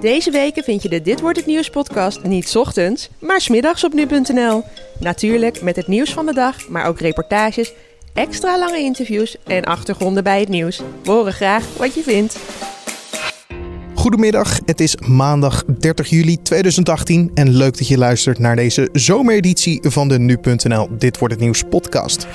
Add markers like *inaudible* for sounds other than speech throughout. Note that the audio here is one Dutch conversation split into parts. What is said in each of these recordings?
Deze weken vind je de Dit Wordt Het Nieuws podcast niet ochtends, maar 's middags op nu.nl. Natuurlijk met het nieuws van de dag, maar ook reportages, extra lange interviews en achtergronden bij het nieuws. Horen graag wat je vindt. Goedemiddag, het is maandag 30 juli 2018 en leuk dat je luistert naar deze zomereditie van de Nu.nl Dit Wordt Het Nieuws podcast.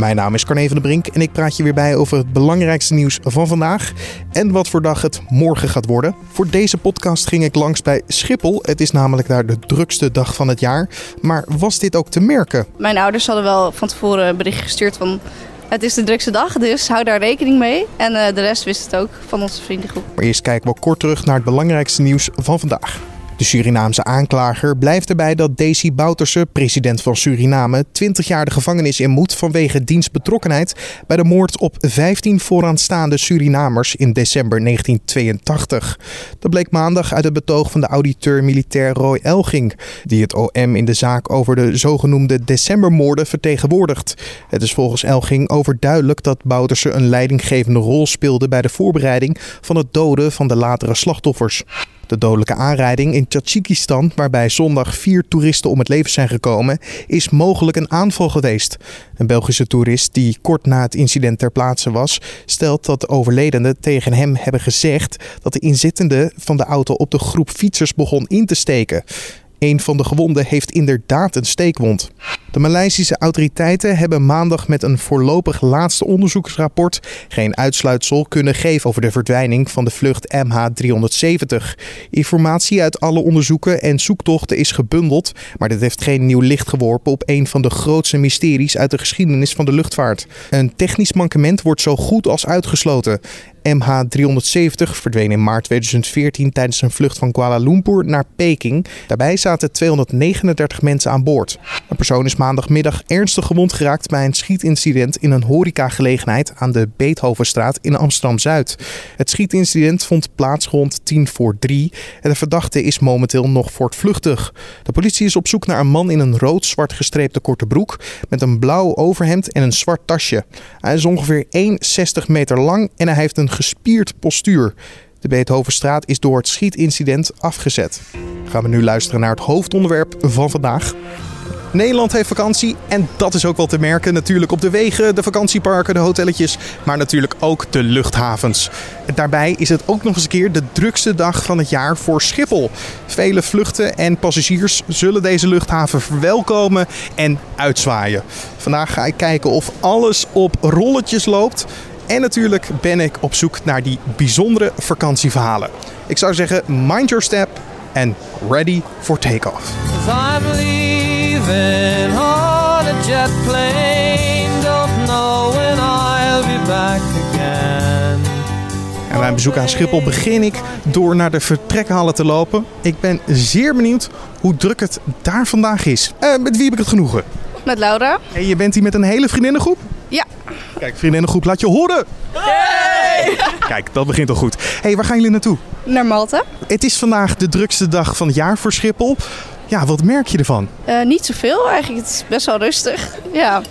Mijn naam is Carne van der Brink en ik praat je weer bij over het belangrijkste nieuws van vandaag en wat voor dag het morgen gaat worden. Voor deze podcast ging ik langs bij Schiphol. Het is namelijk daar de drukste dag van het jaar. Maar was dit ook te merken? Mijn ouders hadden wel van tevoren een bericht gestuurd van... Het is de drukste dag, dus hou daar rekening mee. En uh, de rest wist het ook van onze vriendengroep. Maar eerst kijken we kort terug naar het belangrijkste nieuws van vandaag. De Surinaamse aanklager blijft erbij dat Desi Bouterse, president van Suriname, 20 jaar de gevangenis in moet vanwege dienstbetrokkenheid bij de moord op 15 vooraanstaande Surinamers in december 1982. Dat bleek maandag uit het betoog van de auditeur militair Roy Elging, die het OM in de zaak over de zogenoemde decembermoorden vertegenwoordigt. Het is volgens Elging overduidelijk dat Bouterse een leidinggevende rol speelde bij de voorbereiding van het doden van de latere slachtoffers. De dodelijke aanrijding in Tajikistan, waarbij zondag vier toeristen om het leven zijn gekomen, is mogelijk een aanval geweest. Een Belgische toerist die kort na het incident ter plaatse was, stelt dat de overledenen tegen hem hebben gezegd dat de inzittende van de auto op de groep fietsers begon in te steken. Een van de gewonden heeft inderdaad een steekwond. De Maleisische autoriteiten hebben maandag met een voorlopig laatste onderzoeksrapport geen uitsluitsel kunnen geven over de verdwijning van de vlucht MH370. Informatie uit alle onderzoeken en zoektochten is gebundeld, maar dit heeft geen nieuw licht geworpen op een van de grootste mysteries uit de geschiedenis van de luchtvaart. Een technisch mankement wordt zo goed als uitgesloten. MH370 verdween in maart 2014 tijdens een vlucht van Kuala Lumpur naar Peking. Daarbij zaten 239 mensen aan boord. Een persoon is maandagmiddag ernstig gewond geraakt bij een schietincident in een horecagelegenheid aan de Beethovenstraat in Amsterdam-Zuid. Het schietincident vond plaats rond 10 voor 3 en de verdachte is momenteel nog voortvluchtig. De politie is op zoek naar een man in een rood-zwart gestreepte korte broek met een blauw overhemd en een zwart tasje. Hij is ongeveer 1,60 meter lang en hij heeft een gespierd postuur. De Beethovenstraat is door het schietincident afgezet. Gaan we nu luisteren naar het hoofdonderwerp van vandaag. Nederland heeft vakantie en dat is ook wel te merken natuurlijk op de wegen, de vakantieparken, de hotelletjes, maar natuurlijk ook de luchthavens. Daarbij is het ook nog eens een keer de drukste dag van het jaar voor Schiphol. Vele vluchten en passagiers zullen deze luchthaven verwelkomen en uitzwaaien. Vandaag ga ik kijken of alles op rolletjes loopt. En natuurlijk ben ik op zoek naar die bijzondere vakantieverhalen. Ik zou zeggen, mind your step and ready for takeoff. I'm leaving on a jet plane. Don't know when I'll be back again. En mijn bezoek aan Schiphol begin ik door naar de vertrekhallen te lopen. Ik ben zeer benieuwd hoe druk het daar vandaag is. Uh, met wie heb ik het genoegen? Met Laura. En je bent hier met een hele vriendinnengroep? Ja. Kijk, vriendinnengroep, laat je horen. Hey! Kijk, dat begint al goed. hey, waar gaan jullie naartoe? Naar Malta. Het is vandaag de drukste dag van het jaar voor Schiphol. Ja, wat merk je ervan? Uh, niet zoveel eigenlijk. Het is best wel rustig. Ja.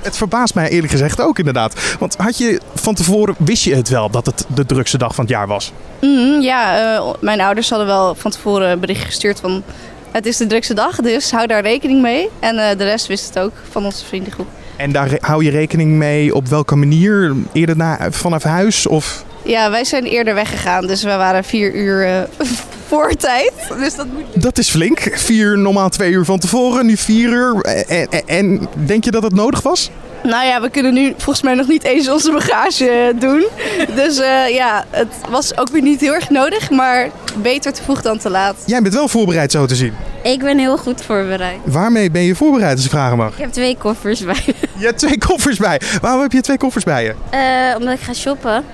Het verbaast mij eerlijk gezegd ook inderdaad. Want had je van tevoren, wist je het wel dat het de drukste dag van het jaar was? Mm, ja, uh, mijn ouders hadden wel van tevoren een bericht gestuurd van... Het is de drukste dag, dus hou daar rekening mee. En uh, de rest wist het ook van onze vriendengroep. En daar hou je rekening mee op welke manier? Eerder na, vanaf huis of... Ja, wij zijn eerder weggegaan, dus we waren vier uur uh, *laughs* voor tijd. Dus dat, moet... dat is flink. Vier, normaal twee uur van tevoren, nu vier uur. En, en, en denk je dat het nodig was? Nou ja, we kunnen nu volgens mij nog niet eens onze bagage doen. Dus uh, ja, het was ook weer niet heel erg nodig, maar beter te vroeg dan te laat. Jij bent wel voorbereid zo te zien. Ik ben heel goed voorbereid. Waarmee ben je voorbereid als je vragen mag? Ik heb twee koffers bij me. Je hebt twee koffers bij. Waarom heb je twee koffers bij je? Uh, omdat ik ga shoppen.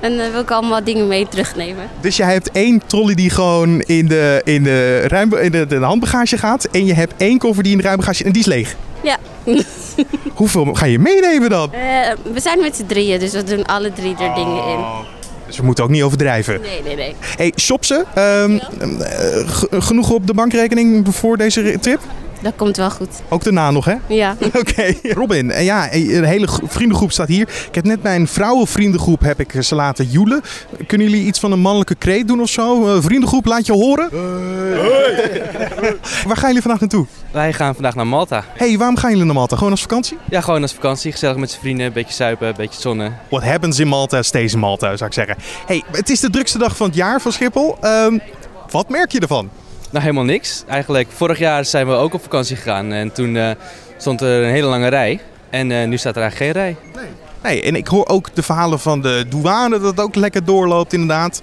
En dan wil ik allemaal dingen mee terugnemen. Dus je hebt één trolley die gewoon in de, in de, ruim, in de, de handbagage gaat. En je hebt één koffer die in de ruimbagage en die is leeg. Ja. *laughs* Hoeveel ga je meenemen dan? Uh, we zijn met z'n drieën, dus we doen alle drie er dingen in. Dus we moeten ook niet overdrijven. Nee, nee, nee. Hey, shop ze. Um, genoeg op de bankrekening voor deze trip? Dat komt wel goed. Ook daarna nog, hè? Ja. *laughs* Oké, Robin, eh, ja, een hele gro- vriendengroep staat hier. Ik heb net mijn vrouwenvriendengroep heb ik ze laten joelen. Kunnen jullie iets van een mannelijke kreet doen of zo? Eh, vriendengroep, laat je horen. *laughs* Waar gaan jullie vandaag naartoe? Wij gaan vandaag naar Malta. hey, waarom gaan jullie naar Malta? Gewoon als vakantie? Ja, gewoon als vakantie. Gezellig met z'n vrienden. Een beetje suipen, een beetje zonnen. What happens in Malta stays in Malta, zou ik zeggen. hey, het is de drukste dag van het jaar van Schiphol. Ehm, wat merk je ervan? Nou, helemaal niks. Eigenlijk, vorig jaar zijn we ook op vakantie gegaan. En toen eh, stond er een hele lange rij. En eh, nu staat er eigenlijk geen rij. Nee, en ik hoor ook de verhalen van de douane dat het ook lekker doorloopt inderdaad.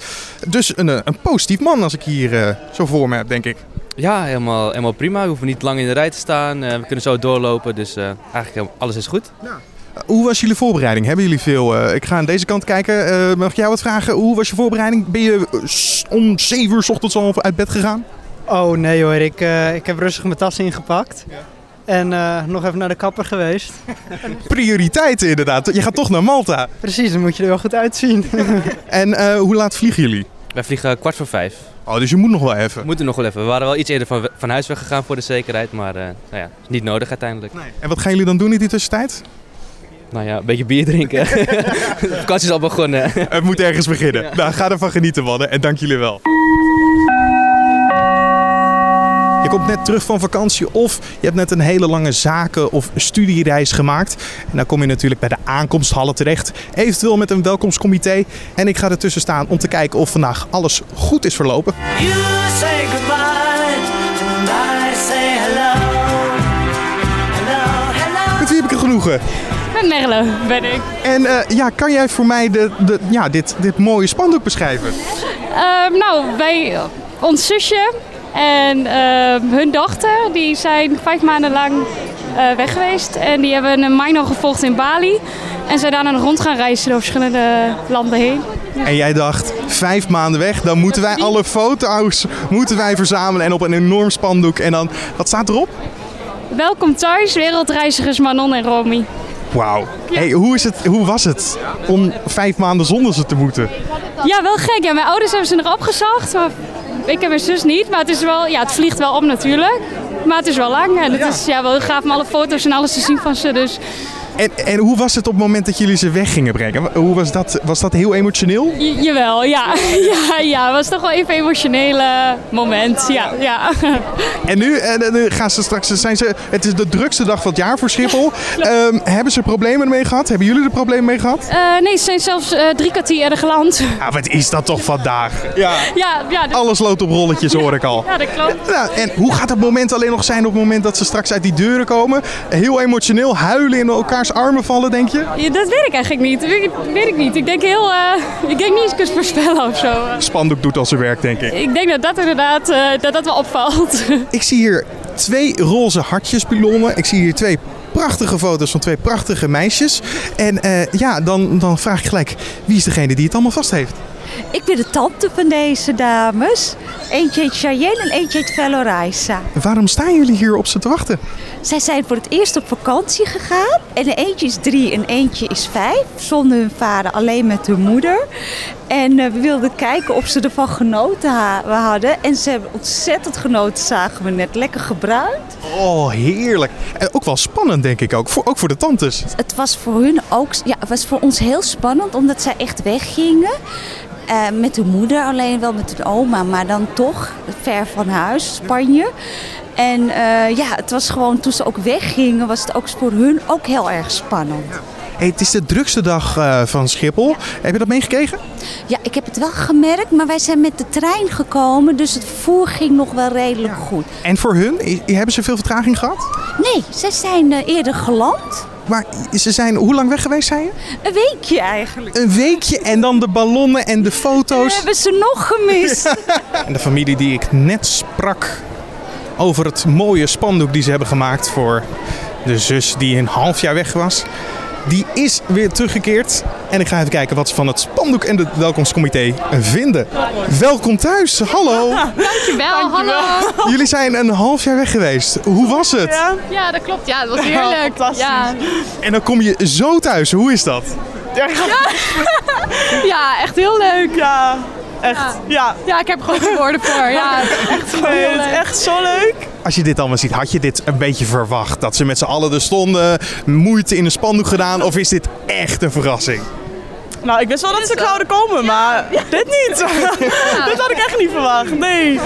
Dus een, eh, een positief man als ik hier zo voor me heb, denk ik. Ja, helemaal, helemaal prima. We hoeven niet lang in de rij te staan. We kunnen zo doorlopen. Dus eigenlijk alles is goed. Hoe was jullie voorbereiding? Hebben jullie veel? ik ga aan deze kant kijken. Mag ik jou wat vragen? Hoe was je voorbereiding? Ben je om 7 uur 's ochtends al uit bed gegaan? Oh nee hoor, ik, eh, ik heb rustig mijn tas ingepakt. En eh, nog even naar de kapper geweest. *laughs* Prioriteiten inderdaad. Je gaat toch naar Malta. Precies, dan moet je er wel goed uitzien. *laughs* En eh, hoe laat vliegen jullie? Wij vliegen kwart voor vijf. Oh, dus je moet nog wel We even. moeten nog wel even. We waren wel iets eerder van, van huis weggegaan voor de zekerheid. Maar eh, nou ja, is niet nodig uiteindelijk. En wat gaan jullie dan doen in die tussentijd? Nou ja, een beetje bier drinken. *laughs* de vakantie is al begonnen. Het moet ergens beginnen. Nou, ga ervan genieten, mannen. En dank jullie wel. Je komt net terug van vakantie of je hebt net een hele lange zaken- of studiereis gemaakt. En dan kom je natuurlijk bij de aankomsthallen terecht. Eventueel met een welkomstcomité. En ik ga ertussen staan om te kijken of vandaag alles goed is verlopen. You say goodbye, and I say hello. Hello, hello. Met wie heb ik er genoegen? Met Merle ben ik. En eh, ja, kan jij voor mij de, de, ja, dit, dit mooie spandoek beschrijven? Ehm, nou, wij, ons zusje en ehm, hun dochter, die zijn vijf maanden lang eh, weg geweest. En die hebben een minor gevolgd in Bali. En zijn daarna rond gaan reizen door verschillende landen heen. En jij dacht, vijf maanden weg, dan moeten wij alle foto's moeten wij verzamelen en op een enorm spandoek. En dan, wat staat erop? Welkom thuis, wereldreizigers Manon en Romy. Wauw. Hey, hoe, is het, hoe was het om vijf maanden zonder ze te moeten? Ja, wel gek. Ja, mijn ouders hebben ze nog opgezocht. Maar ik en mijn zus niet. Maar het, is wel, ja, het vliegt wel om natuurlijk. Maar het is wel lang. En het is ja, wel gaaf om alle foto's en alles te zien van ze. Dus En, en hoe was het op het moment dat jullie ze weg gingen brengen? Hoe was dat? Was dat heel emotioneel? J- jawel, ja. *laughs* ja. Ja, het was toch wel even een emotionele moment. Ja, ja. *laughs* En nu, en, nu gaan ze straks, zijn ze, het is de drukste dag van het jaar voor Schiphol. *laughs* Ehm, hebben ze problemen ermee gehad? Hebben jullie er problemen mee gehad? Eh, nee, ze zijn zelfs eh, drie kwartier eerder geland. Ah, wat is dat toch vandaag? Ja. Ja, ja, dat, Alles loopt op rolletjes, hoor ik al. ja, dat klopt. Nou, en hoe gaat het moment alleen nog zijn op het moment dat ze straks uit die deuren komen? Heel emotioneel, huilen in elkaars armen vallen, denk je? Ja, dat weet ik eigenlijk niet. Dat weet, ik- weet ik niet. Ik denk heel... eh, ik denk niet eens voorspellen of zo. Spandoek doet al zijn werk, denk ik. Ik denk dat dat inderdaad eh, dat dat wel opvalt. *laughs* Ik zie hier twee roze hartjespilonnen. Ik zie hier twee prachtige foto's van twee prachtige meisjes. En eh, ja, dan, dan vraag ik gelijk, wie is degene die het allemaal vast heeft? Ik ben de tante van deze dames. Eentje heet Cheyenne en eentje heet Veloraisa. Waarom staan jullie hier op ze te wachten? Zij zijn voor het eerst op vakantie gegaan. En eentje is drie en eentje is vijf. Zonder hun vader, alleen met hun moeder. En eh, we wilden kijken of ze ervan genoten hadden. En ze hebben ontzettend genoten, zagen we net. Lekker gebruikt. Oh, heerlijk. En ook wel spannend, denk ik ook. Voor, ook voor de tantes. Het was voor hun ook, ja, het was voor ons heel spannend, omdat zij echt weggingen. Eh, met hun moeder, alleen wel met hun oma, maar dan toch ver van huis, Spanje. En eh, ja, het was gewoon, toen ze ook weggingen, was het ook voor hun ook heel erg spannend. Hey, het is de drukste dag eh, van Schiphol. Heb je dat meegekregen? Ja, ik heb het wel gemerkt, maar wij zijn met de trein gekomen, dus het vervoer ging nog wel redelijk goed. En voor hun, hebben ze veel vertraging gehad? Nee, zij zijn eerder geland. Maar ze zijn hoe lang weg geweest, zei je? Een weekje eigenlijk. Een weekje en dan de ballonnen en de We foto's. hebben ze nog gemist. *laughs* En de familie die ik net sprak over het mooie spandoek die ze hebben gemaakt voor de zus die een half jaar weg was. Die is weer teruggekeerd. En ik ga even kijken wat ze van het spandoek en het welkomstcomité vinden. Welkom thuis, hallo. *laughs* Dankjewel, hallo. *laughs* Jullie zijn een half jaar weg geweest. Hoe was het? Ja, dat klopt. Ja, dat was heerlijk. Ja, En dan kom je zo thuis. Hoe is dat? ja echt heel leuk. Ja. Echt, ja. Ja, ik heb er gewoon woorden voor. Ja, *laughs* echt Nee, het is echt zo leuk. Als je dit allemaal ziet, had je dit een beetje verwacht? Dat ze met z'n allen er stonden, moeite in een spandoek gedaan? Of is dit echt een verrassing? Nou, ik wist wel dat ze zouden komen, maar dit niet. *laughs* dit had ik echt niet verwacht. Nee.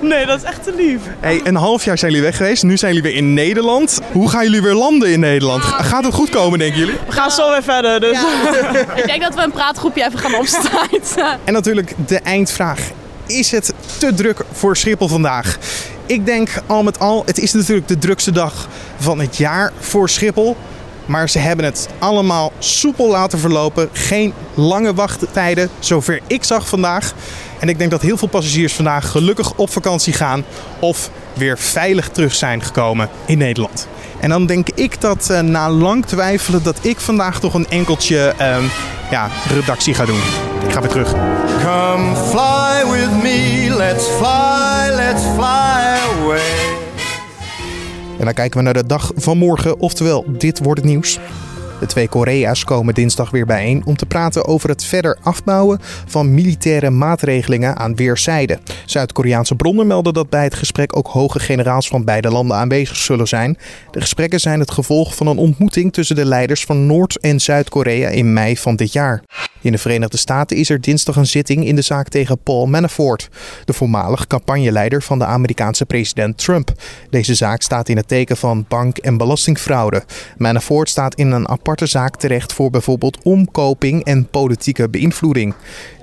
Nee, dat is echt te lief. Hey, een half jaar zijn jullie weg geweest. Nu zijn jullie weer in Nederland. Hoe gaan jullie weer landen in Nederland? Gaat het goed komen, denken jullie? We gaan zo weer verder, dus... *laughs* Ik denk dat we een praatgroepje even gaan opstarten. En natuurlijk de eindvraag. Is het te druk voor Schiphol vandaag? Ik denk al met al, het is natuurlijk de drukste dag van het jaar voor Schiphol. Maar ze hebben het allemaal soepel laten verlopen. Geen lange wachttijden, zover ik zag vandaag. En ik denk dat heel veel passagiers vandaag gelukkig op vakantie gaan. Of weer veilig terug zijn gekomen in Nederland. En dan denk ik dat eh, na lang twijfelen dat ik vandaag toch een enkeltje ehm, ja, redactie ga doen. Ik ga weer terug. Come fly with me, let's fly, let's fly. En dan kijken we naar de dag van morgen, oftewel dit wordt het nieuws. De twee Korea's komen dinsdag weer bijeen om te praten over het verder afbouwen van militaire maatregelingen aan weerszijden. Zuid-Koreaanse bronnen melden dat bij het gesprek ook hoge generaals van beide landen aanwezig zullen zijn. De gesprekken zijn het gevolg van een ontmoeting tussen de leiders van Noord- en Zuid-Korea in mei van dit jaar. In de Verenigde Staten is er dinsdag een zitting in de zaak tegen Paul Manafort, de voormalig campagneleider van de Amerikaanse president Trump. Deze zaak staat in het teken van bank- en belastingfraude. Manafort staat in een aparte zaak terecht voor bijvoorbeeld omkoping en politieke beïnvloeding.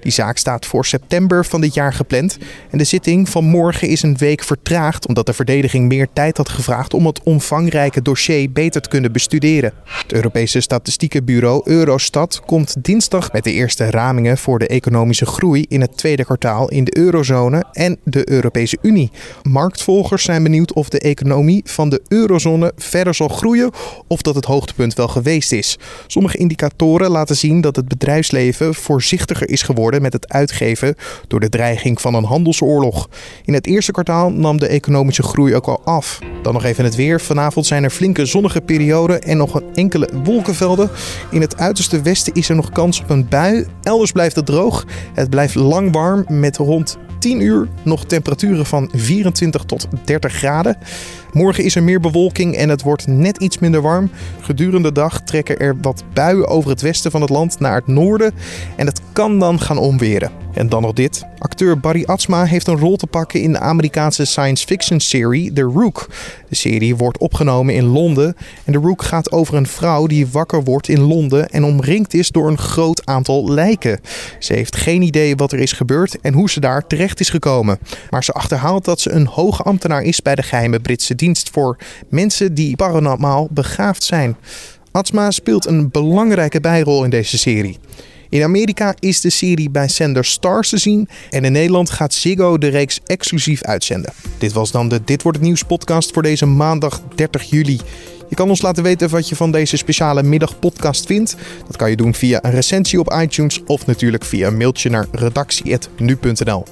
Die zaak staat voor september van dit jaar gepland. En de zitting van morgen is een week vertraagd omdat de verdediging meer tijd had gevraagd om het omvangrijke dossier beter te kunnen bestuderen. Het Europese statistiekenbureau Eurostat komt dinsdag met de eerste ramingen voor de economische groei in het tweede kwartaal in de eurozone en de Europese Unie. Marktvolgers zijn benieuwd of de economie van de eurozone verder zal groeien of dat het hoogtepunt wel geweest Sommige indicatoren laten zien dat het bedrijfsleven voorzichtiger is geworden met het uitgeven door de dreiging van een handelsoorlog. In het eerste kwartaal nam de economische groei ook al af. Dan nog even het weer. Vanavond zijn er flinke zonnige perioden en nog enkele wolkenvelden. In het uiterste westen is er nog kans op een bui. Elders blijft het droog. Het blijft lang warm met rond 10 uur nog temperaturen van 24 tot 30 graden. Morgen is er meer bewolking en het wordt net iets minder warm. Gedurende de dag trekken er wat buien over het westen van het land naar het noorden. En het kan dan gaan omweren. En dan nog dit. Acteur Barry Atsma heeft een rol te pakken in de Amerikaanse science fiction serie The Rook. De serie wordt opgenomen in Londen. En The Rook gaat over een vrouw die wakker wordt in Londen en omringd is door een groot aantal lijken. Ze heeft geen idee wat er is gebeurd en hoe ze daar terecht is gekomen. Maar ze achterhaalt dat ze een hoge ambtenaar is bij de geheime Britse dienst voor mensen die paranormaal begaafd zijn. Atsma speelt een belangrijke bijrol in deze serie. In Amerika is de serie bij zender Stars te zien en in Nederland gaat Ziggo de reeks exclusief uitzenden. Dit was dan de Dit wordt het nieuws podcast voor deze maandag 30 juli. Je kan ons laten weten wat je van deze speciale middagpodcast vindt. Dat kan je doen via een recensie op iTunes of natuurlijk via een mailtje naar redactie.nu.nl.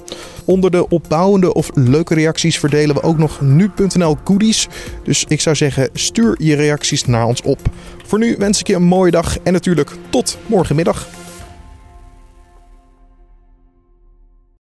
Onder de opbouwende of leuke reacties verdelen we ook nog nu.nl goodies. Dus ik zou zeggen, stuur je reacties naar ons op. Voor nu wens ik je een mooie dag en natuurlijk tot morgenmiddag.